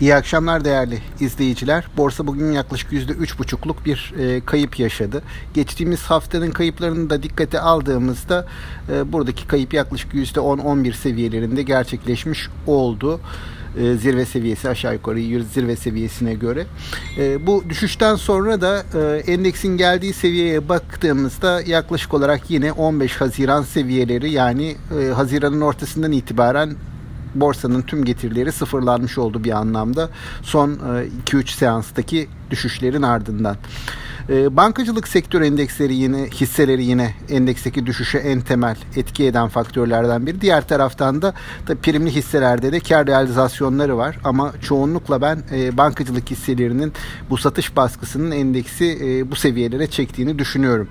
İyi akşamlar değerli izleyiciler. Borsa bugün yaklaşık %3,5'luk bir e, kayıp yaşadı. Geçtiğimiz haftanın kayıplarını da dikkate aldığımızda e, buradaki kayıp yaklaşık %10-11 seviyelerinde gerçekleşmiş oldu e, zirve seviyesi aşağı yukarı zirve seviyesine göre. E, bu düşüşten sonra da e, endeksin geldiği seviyeye baktığımızda yaklaşık olarak yine 15 Haziran seviyeleri yani e, Haziran'ın ortasından itibaren borsanın tüm getirileri sıfırlanmış oldu bir anlamda son 2-3 e, seanstaki düşüşlerin ardından. E, bankacılık sektör endeksleri yine hisseleri yine endeksteki düşüşe en temel etki eden faktörlerden biri. Diğer taraftan da, da primli hisselerde de kar realizasyonları var ama çoğunlukla ben e, bankacılık hisselerinin bu satış baskısının endeksi e, bu seviyelere çektiğini düşünüyorum.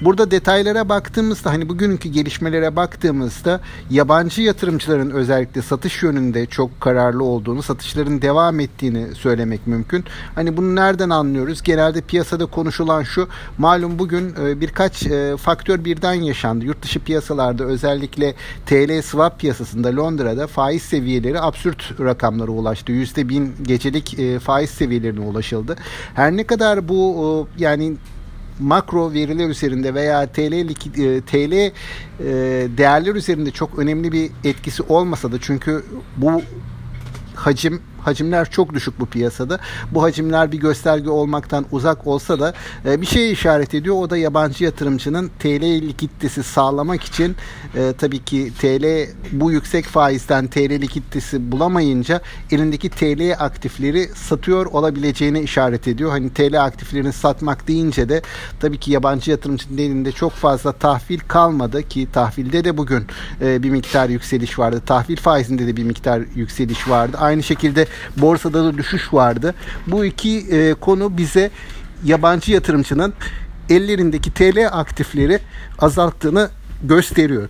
Burada detaylara baktığımızda hani bugünkü gelişmelere baktığımızda yabancı yatırımcıların özellikle satış yönünde çok kararlı olduğunu, satışların devam ettiğini söylemek mümkün. Hani bunu nereden anlıyoruz? Genelde piyasada konuşulan şu, malum bugün e, birkaç e, faktör birden yaşandı. Yurt dışı piyasalarda özellikle TL swap piyasasında Londra'da faiz seviyeleri absürt rakamlara ulaştı. %1000 gecelik e, faiz seviyelerine ulaşıldı. Her ne kadar bu yani makro veriler üzerinde veya TL TL değerler üzerinde çok önemli bir etkisi olmasa da çünkü bu hacim hacimler çok düşük bu piyasada. Bu hacimler bir gösterge olmaktan uzak olsa da e, bir şeye işaret ediyor. O da yabancı yatırımcının TL likiditesi sağlamak için e, tabii ki TL bu yüksek faizden TL likiditesi bulamayınca elindeki TL aktifleri satıyor olabileceğine işaret ediyor. Hani TL aktiflerini satmak deyince de tabii ki yabancı yatırımcının elinde çok fazla tahvil kalmadı ki tahvilde de bugün e, bir miktar yükseliş vardı. Tahvil faizinde de bir miktar yükseliş vardı. Aynı şekilde borsada da düşüş vardı. Bu iki e, konu bize yabancı yatırımcının ellerindeki TL aktifleri azalttığını gösteriyor.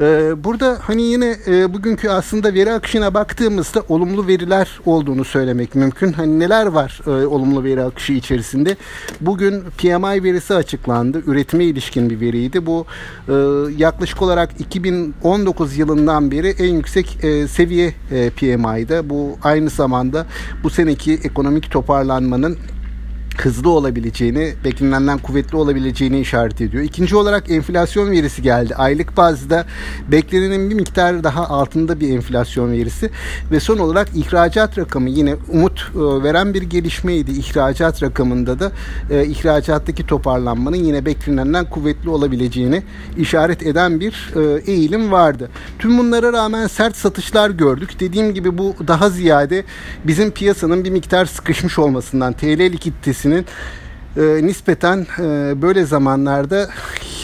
Ee, burada hani yine e, bugünkü aslında veri akışına baktığımızda olumlu veriler olduğunu söylemek mümkün. Hani neler var e, olumlu veri akışı içerisinde? Bugün PMI verisi açıklandı. Üretime ilişkin bir veriydi. Bu e, yaklaşık olarak 2019 yılından beri en yüksek seviye e, PMI'de. Bu aynı zamanda bu seneki ekonomik toparlanmanın hızlı olabileceğini, beklenenden kuvvetli olabileceğini işaret ediyor. İkinci olarak enflasyon verisi geldi. Aylık bazda beklenenin bir miktar daha altında bir enflasyon verisi ve son olarak ihracat rakamı yine umut e, veren bir gelişmeydi. İhracat rakamında da e, ihracattaki toparlanmanın yine beklenenden kuvvetli olabileceğini işaret eden bir e, eğilim vardı. Tüm bunlara rağmen sert satışlar gördük. Dediğim gibi bu daha ziyade bizim piyasanın bir miktar sıkışmış olmasından, TL likiditesi seviyesinin e, nispeten e, böyle zamanlarda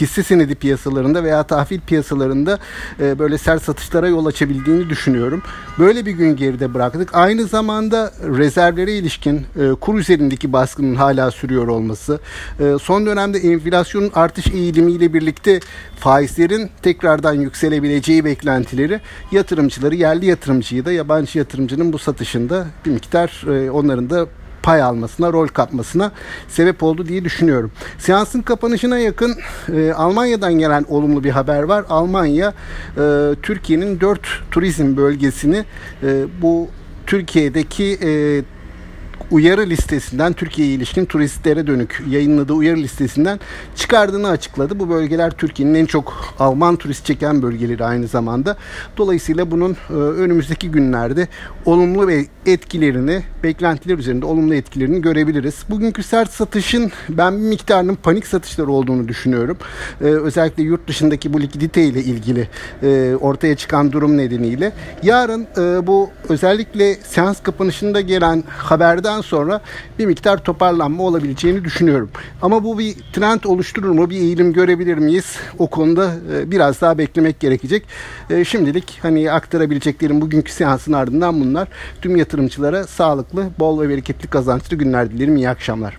hisse senedi piyasalarında veya tahvil piyasalarında e, böyle sert satışlara yol açabildiğini düşünüyorum. Böyle bir gün geride bıraktık. Aynı zamanda rezervlere ilişkin e, kur üzerindeki baskının hala sürüyor olması, e, son dönemde enflasyonun artış eğilimiyle birlikte faizlerin tekrardan yükselebileceği beklentileri yatırımcıları, yerli yatırımcıyı da yabancı yatırımcının bu satışında bir miktar e, onların da pay almasına, rol kapmasına sebep oldu diye düşünüyorum. Seansın kapanışına yakın e, Almanya'dan gelen olumlu bir haber var. Almanya e, Türkiye'nin dört turizm bölgesini e, bu Türkiye'deki e, uyarı listesinden Türkiye'ye ilişkin turistlere dönük yayınladığı uyarı listesinden çıkardığını açıkladı. Bu bölgeler Türkiye'nin en çok Alman turist çeken bölgeleri aynı zamanda. Dolayısıyla bunun e, önümüzdeki günlerde olumlu ve etkilerini, beklentiler üzerinde olumlu etkilerini görebiliriz. Bugünkü sert satışın ben bir miktarının panik satışlar olduğunu düşünüyorum. Ee, özellikle yurt dışındaki bu likidite ile ilgili e, ortaya çıkan durum nedeniyle. Yarın e, bu özellikle seans kapanışında gelen haberden sonra bir miktar toparlanma olabileceğini düşünüyorum. Ama bu bir trend oluşturur mu? Bir eğilim görebilir miyiz? O konuda e, biraz daha beklemek gerekecek. E, şimdilik hani aktarabileceklerim bugünkü seansın ardından bunlar. Tüm yatırımcılara sağlıklı, bol ve bereketli kazançlı günler dilerim. İyi akşamlar.